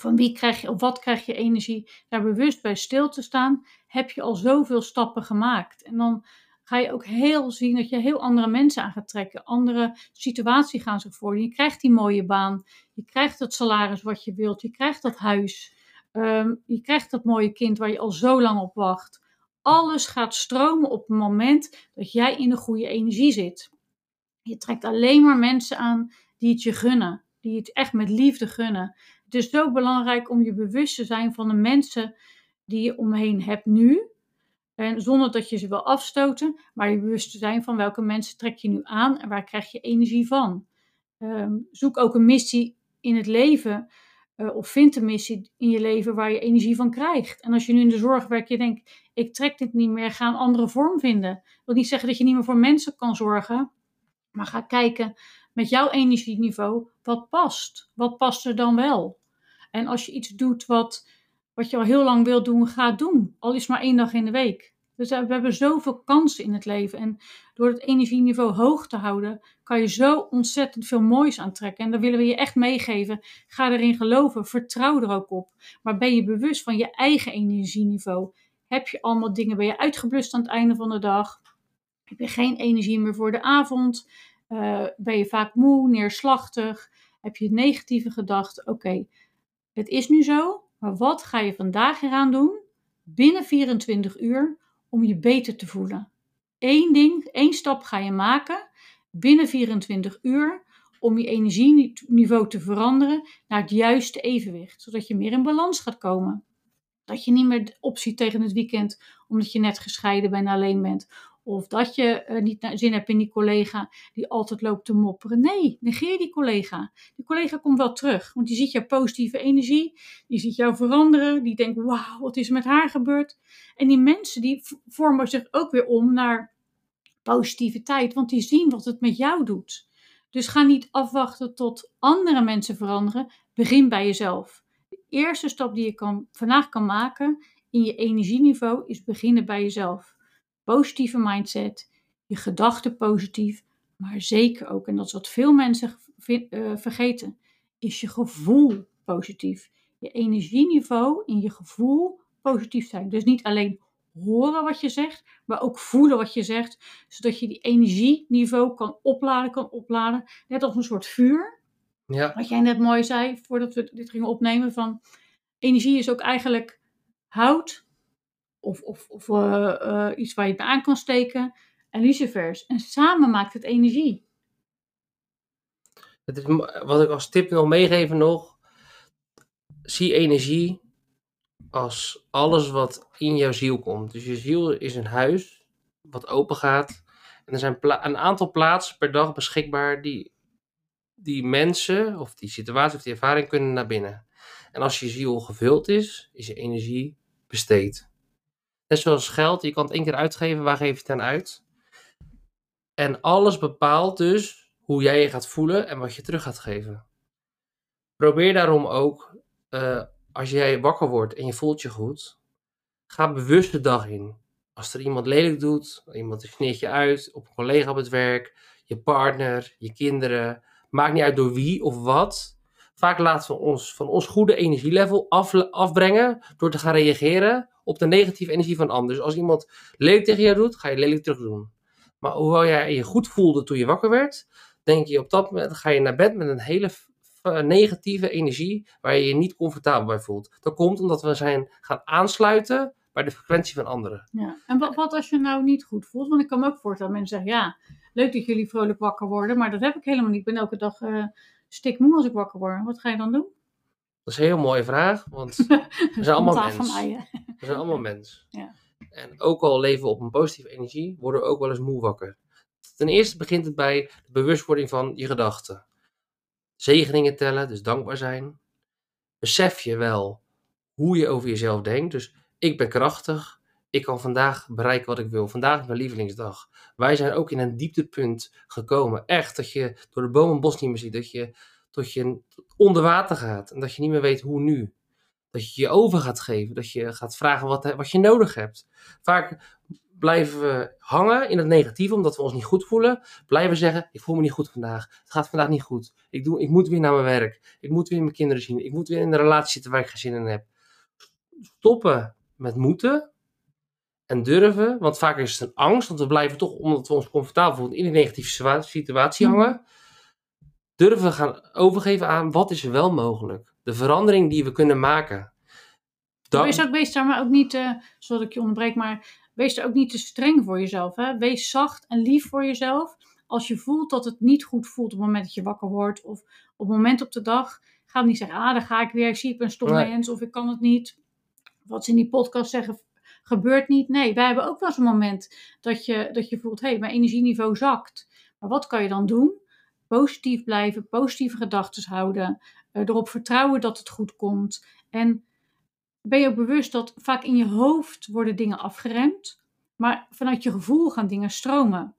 Speaker 2: van wie krijg je of wat krijg je energie, daar bewust bij stil te staan, heb je al zoveel stappen gemaakt. En dan ga je ook heel zien dat je heel andere mensen aan gaat trekken. Andere situaties gaan zich voor. Je krijgt die mooie baan. Je krijgt het salaris wat je wilt. Je krijgt dat huis. Ehm, je krijgt dat mooie kind waar je al zo lang op wacht. Alles gaat stromen op het moment dat jij in de goede energie zit. Je trekt alleen maar mensen aan die het je gunnen. Die het echt met liefde gunnen. Het is zo belangrijk om je bewust te zijn van de mensen die je omheen hebt nu. En zonder dat je ze wil afstoten, maar je bewust te zijn van welke mensen trek je nu aan en waar krijg je energie van. Ehm, zoek ook een missie in het leven, eh, of vind een missie in je leven waar je energie van krijgt. En als je nu in de zorg werkt, je denkt, ik trek dit niet meer, ga een andere vorm vinden. Dat wil niet zeggen dat je niet meer voor mensen kan zorgen, maar ga kijken met jouw energieniveau, wat past? Wat past er dan wel? En als je iets doet wat, wat je al heel lang wilt doen, ga doen. Al is maar één dag in de week. Dus eh, we hebben zoveel kansen in het leven. En door het energieniveau hoog te houden, kan je zo ontzettend veel moois aantrekken. En dat willen we je echt meegeven. Ga erin geloven. Vertrouw er ook op. Maar ben je bewust van je eigen energieniveau? Heb je allemaal dingen, ben je uitgeblust aan het einde van de dag? Heb je geen energie meer voor de avond? Uh, ben je vaak moe, neerslachtig? Heb je negatieve gedachten? Oké, het is nu zo, maar wat ga je vandaag eraan doen binnen 24 uur om je beter te voelen? Eén ding, één stap ga je maken binnen 24 uur om je energieniveau te veranderen naar het juiste evenwicht, zodat je meer in balans gaat komen. Dat je niet meer opziet tegen het weekend omdat je net gescheiden bent en alleen bent. Of dat je uh, niet zin hebt in die collega die altijd loopt te mopperen. Nee, negeer die collega. Die collega komt wel terug, want die ziet jouw positieve energie. Die ziet jou veranderen. Die denkt, wauw, wat is er met haar gebeurd? En die mensen die vormen zich ook weer om naar positiviteit, want die zien wat het met jou doet. Dus ga niet afwachten tot andere mensen veranderen. Begin bij jezelf. De eerste stap die je kan, vandaag kan maken in je energieniveau is beginnen bij jezelf positieve mindset, je gedachten positief, maar zeker ook, en dat is wat veel mensen uh, vergeten, is je gevoel positief. Je energieniveau in je gevoel positief zijn. Dus niet alleen horen wat je zegt, maar ook voelen wat je zegt, zodat je die energieniveau kan opladen, kan opladen, net als een soort vuur.
Speaker 1: Ja,
Speaker 2: Wat jij net mooi zei, voordat we dit gingen opnemen, van energie is ook eigenlijk hout of, of, of eh, eh, iets waar je het aan kan steken en lucifers. En samen maakt het energie.
Speaker 1: is, wat ik als tip wil meegeven nog. Zie energie als alles wat in jouw ziel komt. Dus je ziel is een huis wat open gaat. En er zijn een aantal plaatsen per dag beschikbaar die, die mensen of die situatie of die ervaring kunnen naar binnen. En als je ziel gevuld is, is je energie besteed. Net zoals geld, je kan het één keer uitgeven, waar geef je het aan uit? En alles bepaalt dus hoe jij je gaat voelen en wat je terug gaat geven. Probeer daarom ook, eh, als jij wakker wordt en je voelt je goed, ga bewust de dag in. Als er iemand lelijk doet, iemand sneert je uit, op een collega op het werk, je partner, je kinderen, maakt niet uit door wie of wat. Vaak laten we ons van ons goede energielevel af, afbrengen door te gaan reageren op de negatieve energie van anderen. Dus als iemand lelijk tegen jou doet, ga je lelijk terug doen. Maar hoewel jij je goed voelde toen je wakker werd, denk je op dat moment ga je naar bed met een hele negatieve energie waar je je niet comfortabel bij voelt. Dat komt omdat we zijn gaan aansluiten bij de frequentie van anderen.
Speaker 2: Ja. En wat, wat als je nou niet goed voelt? Want ik kan me ook voorstellen, mensen zeggen, ja, leuk dat jullie vrolijk wakker worden, maar dat heb ik helemaal niet. Ik ben elke dag eh stikmoe als ik wakker word. Wat ga je dan doen?
Speaker 1: Dat is een heel mooie vraag, want we zijn allemaal
Speaker 2: Spontaan
Speaker 1: We zijn allemaal mens.
Speaker 2: Ja.
Speaker 1: En ook al leven we op een positieve energie, worden we ook wel eens moe wakker. Ten eerste begint het bij de bewustwording van je gedachten. Zegeningen tellen, dus dankbaar zijn. Besef je wel hoe je over jezelf denkt. Dus ik ben krachtig. Ik kan vandaag bereiken wat ik wil. Vandaag is mijn lievelingsdag. Wij zijn ook in een dieptepunt gekomen. Echt, dat je door de bomen bos niet meer ziet. Dat je, dat je onder water gaat. En dat je niet meer weet hoe nu. Dat je je over gaat geven. Dat je gaat vragen wat, wat je nodig hebt. Vaak blijven we hangen in het negatieve, omdat we ons niet goed voelen. Blijven zeggen, ik voel me niet goed vandaag. Het gaat vandaag niet goed. Ik, doe, ik moet weer naar mijn werk. Ik moet weer mijn kinderen zien. Ik moet weer in de relatie zitten waar ik geen zin in heb. Stoppen met moeten. En durven, want vaak is het een angst, want we blijven toch, omdat we ons comfortabel voelen, in die negatieve situa- situatie
Speaker 2: Mhm.
Speaker 1: hangen. Durven gaan overgeven aan wat is er wel mogelijk. De verandering die we kunnen maken. Dan-
Speaker 2: Wees, ook, wees daar maar ook niet, zodat ik je onderbreek, maar wees er ook niet te streng voor jezelf. Hè? Wees zacht en lief voor jezelf. Als je voelt dat het niet goed voelt op het moment dat je wakker wordt of op het moment op de dag, ga niet zeggen, ah, dan ga ik weer, ik zie, ik ben een stom
Speaker 1: Nee.
Speaker 2: of ik kan het niet. Wat ze in die podcast zeggen, gebeurt niet. Nee, wij hebben ook wel eens een moment dat je, dat je voelt, hé, hey, mijn energieniveau zakt. Maar wat kan je dan doen? Positief blijven, positieve gedachten houden, eh, erop vertrouwen dat het goed komt. En ben je ook bewust dat vaak in je hoofd worden dingen afgeremd, maar vanuit je gevoel gaan dingen stromen.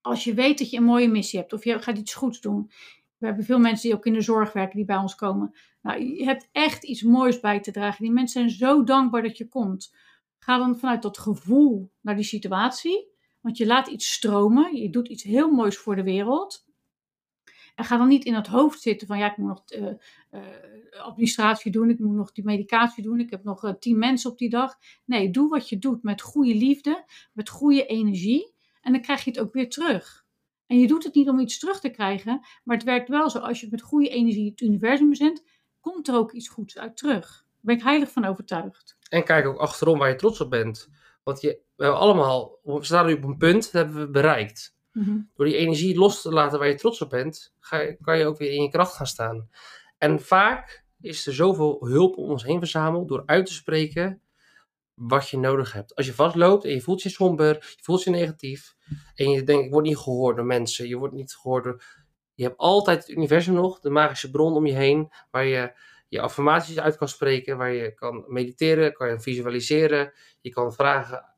Speaker 2: Als je weet dat je een mooie missie hebt of je gaat iets goeds doen. We hebben veel mensen die ook in de zorg werken die bij ons komen. Nou, je hebt echt iets moois bij te dragen. Die mensen zijn zo dankbaar dat je komt. Ga dan vanuit dat gevoel naar die situatie. Want je laat iets stromen. Je doet iets heel moois voor de wereld. En ga dan niet in het hoofd zitten van ja, ik moet nog eh, eh, administratie doen, ik moet nog die medicatie doen, ik heb nog eh, tien mensen op die dag. Nee, doe wat je doet met goede liefde, met goede energie en dan krijg je het ook weer terug. En je doet het niet om iets terug te krijgen, maar het werkt wel zo. Als je met goede energie het universum zendt, komt er ook iets goeds uit terug. Daar ben ik heilig van overtuigd.
Speaker 1: En kijk ook achterom waar je trots op bent. Want je, we hebben allemaal, we staan nu op een punt, dat hebben we bereikt. Door die energie los te laten waar je trots op bent, ga je, kan je ook weer in je kracht gaan staan. En vaak is er zoveel hulp om ons heen verzameld door uit te spreken wat je nodig hebt. Als je vastloopt en je voelt je somber, je voelt je negatief en je denkt ik word niet gehoord door mensen, je wordt niet gehoord door... Je hebt altijd het universum nog, de magische bron om je heen, waar je je affirmaties uit kan spreken, waar je kan mediteren, kan je visualiseren, je kan vragen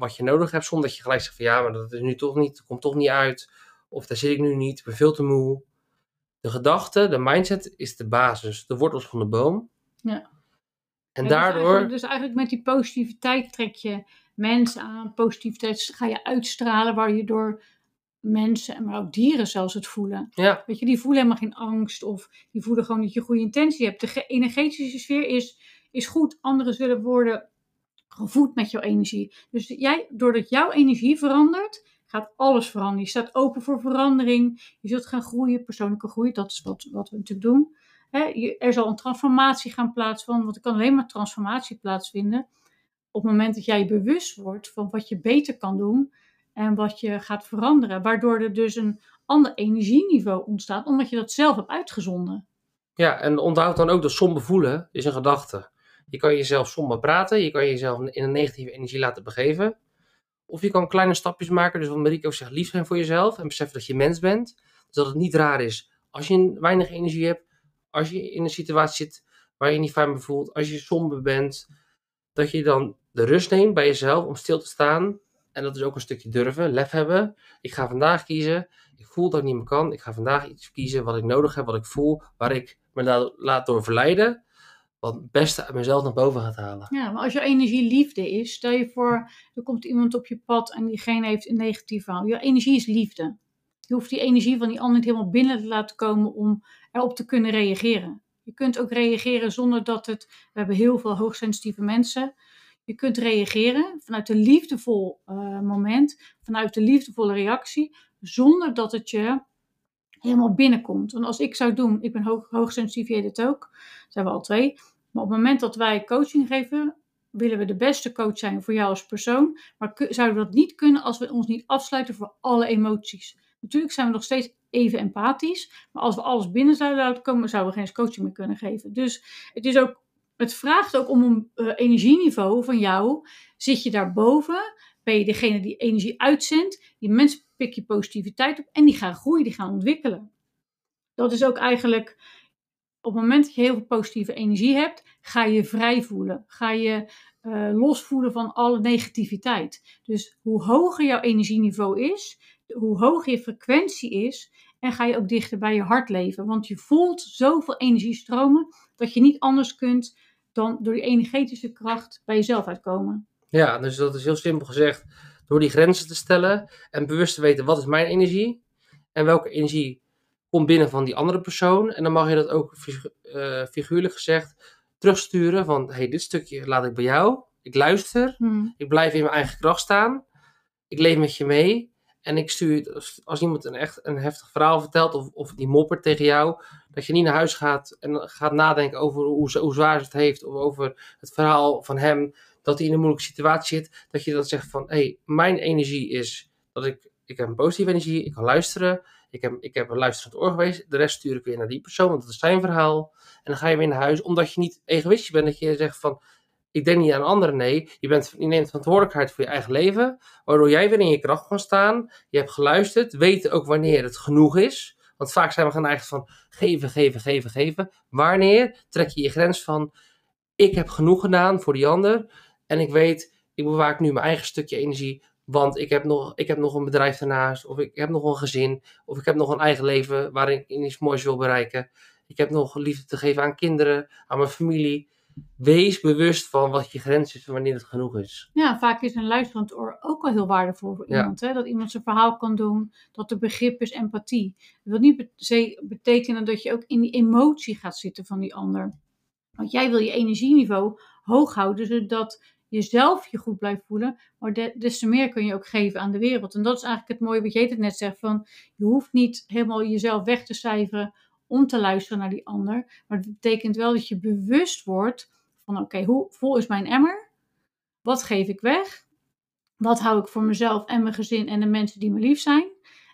Speaker 1: wat je nodig hebt, zonder dat je gelijk zegt van ja, maar dat is nu toch niet, dat komt toch niet uit, of daar zit ik nu niet, ik ben veel te moe. De gedachte, de mindset is de basis, de wortels van de boom.
Speaker 2: Ja.
Speaker 1: En
Speaker 2: Ja, dus
Speaker 1: daardoor,
Speaker 2: eigenlijk- Dus eigenlijk met die positiviteit trek je mensen aan. Positiviteit ga je uitstralen, waar je door mensen, maar ook dieren zelfs het voelen.
Speaker 1: ja,
Speaker 2: Weet je, die voelen helemaal geen angst of die voelen gewoon dat je goede intentie hebt. De ge- energetische sfeer is, is goed. Anderen zullen worden gevoed met jouw energie. Dus jij, doordat jouw energie verandert, gaat alles veranderen. Je staat open voor verandering. Je zult gaan groeien, persoonlijke groei. Dat is wat, wat we natuurlijk doen. Er zal een transformatie gaan plaatsvinden, want er kan alleen maar transformatie plaatsvinden op het moment dat jij bewust wordt van wat je beter kan doen en wat je gaat veranderen. Waardoor er dus een ander energieniveau ontstaat, omdat je dat zelf hebt uitgezonden.
Speaker 1: Ja, en onthoud dan ook dat somber voelen is een gedachte. Je kan jezelf somber praten, je kan jezelf in een negatieve energie laten begeven. Of je kan kleine stapjes maken, dus wat Mariko zegt, lief zijn voor jezelf en beseffen dat je mens bent. Dus dat het niet raar is als je weinig energie hebt, als je in een situatie zit waar je niet fijn voelt, als je somber bent, dat je dan de rust neemt bij jezelf om stil te staan. En dat is ook een stukje durven, lef hebben. Ik ga vandaag kiezen. Ik voel dat ik niet meer kan. Ik ga vandaag iets kiezen wat ik nodig heb, wat ik voel, waar ik me laat door verleiden. Wat het beste uit mezelf naar boven gaat halen.
Speaker 2: Ja, maar als je energie liefde is, stel je voor, er komt iemand op je pad en diegene heeft een negatief verhaal. Je energie is liefde. Je hoeft die energie van die ander niet helemaal binnen te laten komen om erop te kunnen reageren. Je kunt ook reageren zonder dat het. We hebben heel veel hoogsensitieve mensen. Je kunt reageren vanuit een liefdevol uh, moment, vanuit de liefdevolle reactie, zonder dat het je helemaal binnenkomt. Want als ik zou doen, ik ben hoog, hoogsensitief, het ook, zijn we al twee. Maar op het moment dat wij coaching geven, willen we de beste coach zijn voor jou als persoon. Maar zouden we dat niet kunnen als we ons niet afsluiten voor alle emoties? Natuurlijk zijn we nog steeds even empathisch. Maar als we alles binnen zouden laten komen, zouden we geen coaching meer kunnen geven. Dus het, is ook, het vraagt ook om een uh, energieniveau van jou. Zit je daarboven? Ben je degene die energie uitzendt? Die mensen pik je positiviteit op en die gaan groeien, die gaan ontwikkelen. Dat is ook eigenlijk op het moment dat je heel veel positieve energie hebt, ga je vrij voelen. Ga je uh, losvoelen van alle negativiteit. Dus hoe hoger jouw energieniveau is, hoe hoger je frequentie is, en ga je ook dichter bij je hart leven. Want je voelt zoveel energie stromen dat je niet anders kunt dan door die energetische kracht bij jezelf uitkomen.
Speaker 1: Ja, dus dat is heel simpel gezegd. Door die grenzen te stellen en bewust te weten wat is mijn energie en welke energie komt binnen van die andere persoon. En dan mag je dat ook uh, figuurlijk gezegd terugsturen van hey, dit stukje laat ik bij jou. Ik luister, hmm. ik blijf in mijn eigen kracht staan. Ik leef met je mee. En ik stuur, als iemand een echt een heftig verhaal vertelt of, of die moppert tegen jou, dat je niet naar huis gaat en gaat nadenken over hoe, hoe zwaar ze het heeft of over het verhaal van hem, dat hij in een moeilijke situatie zit, dat je dan zegt van, hé, hey, mijn energie is dat ik, ik heb een positieve energie, ik kan luisteren, ik heb, ik heb een luisterend oor geweest, de rest stuur ik weer naar die persoon, want dat is zijn verhaal. En dan ga je weer naar huis, omdat je niet egoïstisch bent, dat je zegt van, ik denk niet aan anderen, nee. Je, bent, neemt verantwoordelijkheid voor je eigen leven, waardoor jij weer in je kracht kan staan. Je hebt geluisterd, weet ook wanneer het genoeg is. Want vaak zijn we gaan eigenlijk van geven, geven, geven, geven. Wanneer trek je je grens van, ik heb genoeg gedaan voor die ander. En ik weet, ik bewaak nu mijn eigen stukje energie. Want ik heb, nog, ik heb nog een bedrijf daarnaast. Of ik heb nog een gezin. Of ik heb nog een eigen leven waarin ik iets moois wil bereiken. Ik heb nog liefde te geven aan kinderen, aan mijn familie wees bewust van wat je grens is en wanneer het genoeg is.
Speaker 2: Ja, vaak is een luisterend oor ook wel heel waardevol voor iemand. Hè? Dat iemand zijn verhaal kan doen, dat er begrip is, empathie. Dat wil niet betekenen dat je ook in die emotie gaat zitten van die ander. Want jij wil je energieniveau hoog houden, zodat je zelf je goed blijft voelen. Maar des te meer kun je ook geven aan de wereld. En dat is eigenlijk het mooie wat jij het net zegt. Van, je hoeft niet helemaal jezelf weg te cijferen om te luisteren naar die ander. Maar het betekent wel dat je bewust wordt van oké, hoe vol is mijn emmer? Wat geef ik weg? Wat hou ik voor mezelf en mijn gezin en de mensen die me lief zijn?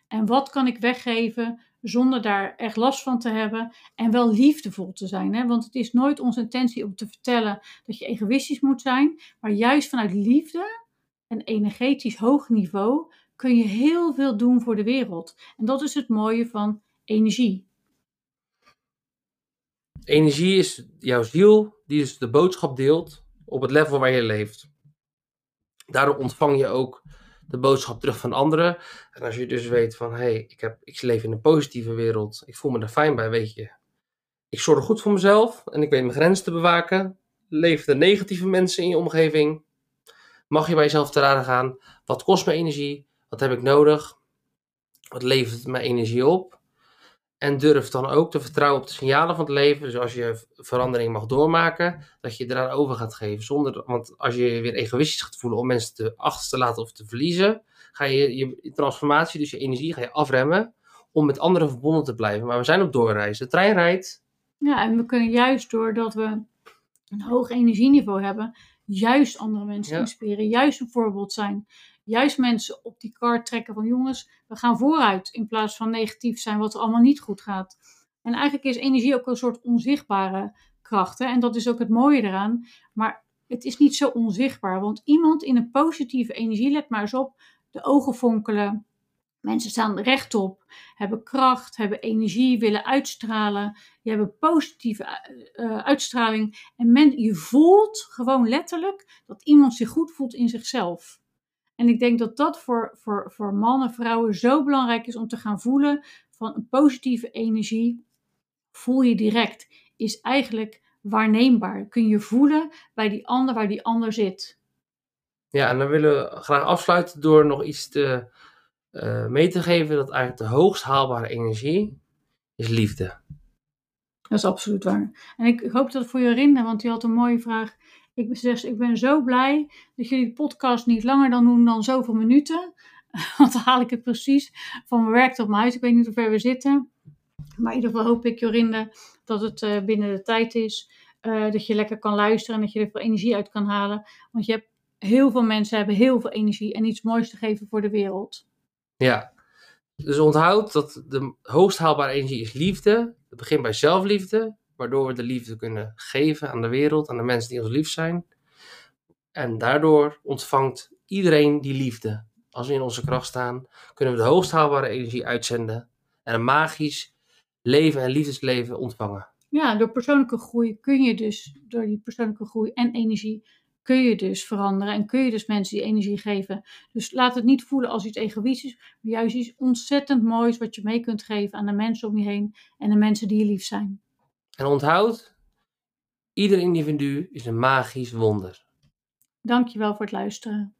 Speaker 2: En wat kan ik weggeven zonder daar echt last van te hebben en wel liefdevol te zijn? Hè? Want het is nooit onze intentie om te vertellen dat je egoïstisch moet zijn, maar juist vanuit liefde en energetisch hoog niveau kun je heel veel doen voor de wereld. En dat is het mooie van energie.
Speaker 1: Energie is jouw ziel die dus de boodschap deelt op het level waar je leeft. Daardoor ontvang je ook de boodschap terug van anderen. En als je dus weet van, hé, hey, ik, heb, ik leef in een positieve wereld, ik voel me er fijn bij, weet je. Ik zorg goed voor mezelf en ik weet mijn grenzen te bewaken. Leven de negatieve mensen in je omgeving? Mag je bij jezelf te raden gaan, wat kost me energie? Wat heb ik nodig? Wat levert mijn energie op? En durf dan ook te vertrouwen op de signalen van het leven. Dus als je verandering mag doormaken, dat je eraan over gaat geven. Zonder, want als je je weer egoïstisch gaat voelen om mensen te achter te laten of te verliezen, ga je je transformatie, dus je energie, ga je afremmen om met anderen verbonden te blijven. Maar we zijn op doorreis. De trein rijdt.
Speaker 2: Ja, en we kunnen juist doordat we een hoog energieniveau hebben, juist andere mensen
Speaker 1: Ja.
Speaker 2: inspireren, juist een voorbeeld zijn. Juist mensen op die kaart trekken van jongens, we gaan vooruit in plaats van negatief zijn wat er allemaal niet goed gaat. En eigenlijk is energie ook een soort onzichtbare kracht. Hè? En dat is ook het mooie eraan. Maar het is niet zo onzichtbaar. Want iemand in een positieve energie, let maar eens op, de ogen fonkelen. Mensen staan rechtop, hebben kracht, hebben energie, willen uitstralen. Die hebben positieve eh, eh, uitstraling. En men, je voelt gewoon letterlijk dat iemand zich goed voelt in zichzelf. En ik denk dat dat voor, voor, voor mannen, vrouwen zo belangrijk is om te gaan voelen van een positieve energie. Voel je direct, is eigenlijk waarneembaar. Kun je voelen bij die ander waar die ander zit.
Speaker 1: Ja, en dan willen we graag afsluiten door nog iets te, eh, mee te geven. Dat eigenlijk de hoogst haalbare energie is liefde.
Speaker 2: Dat is absoluut waar. En ik, ik hoop dat het voor Jorinda, want die had een mooie vraag. Ik, ben- zegt ze, ik ben zo blij dat jullie de podcast niet langer dan doen dan zoveel minuten. Want dan haal ik het precies van mijn werk tot mijn huis. Ik weet niet hoe ver we zitten. Maar in ieder geval hoop ik, Jorinda, dat het eh, binnen de tijd is. eh, dat je lekker kan luisteren en dat je er veel energie uit kan halen. Want je hebt heel veel mensen hebben heel veel energie en iets moois te geven voor de wereld.
Speaker 1: Ja. Dus onthoud dat de hoogst haalbare energie is liefde. Het begint bij zelfliefde, waardoor we de liefde kunnen geven aan de wereld, aan de mensen die ons lief zijn. En daardoor ontvangt iedereen die liefde. Als we in onze kracht staan, kunnen we de hoogst haalbare energie uitzenden en een magisch leven en liefdesleven ontvangen.
Speaker 2: Ja, door persoonlijke groei kun je dus, door die persoonlijke groei en energie, kun je dus veranderen en kun je dus mensen die energie geven. Dus laat het niet voelen als iets egoïstisch, maar juist iets ontzettend moois wat je mee kunt geven aan de mensen om je heen en de mensen die je lief zijn.
Speaker 1: En onthoud, ieder individu is een magisch wonder.
Speaker 2: Dankjewel voor het luisteren.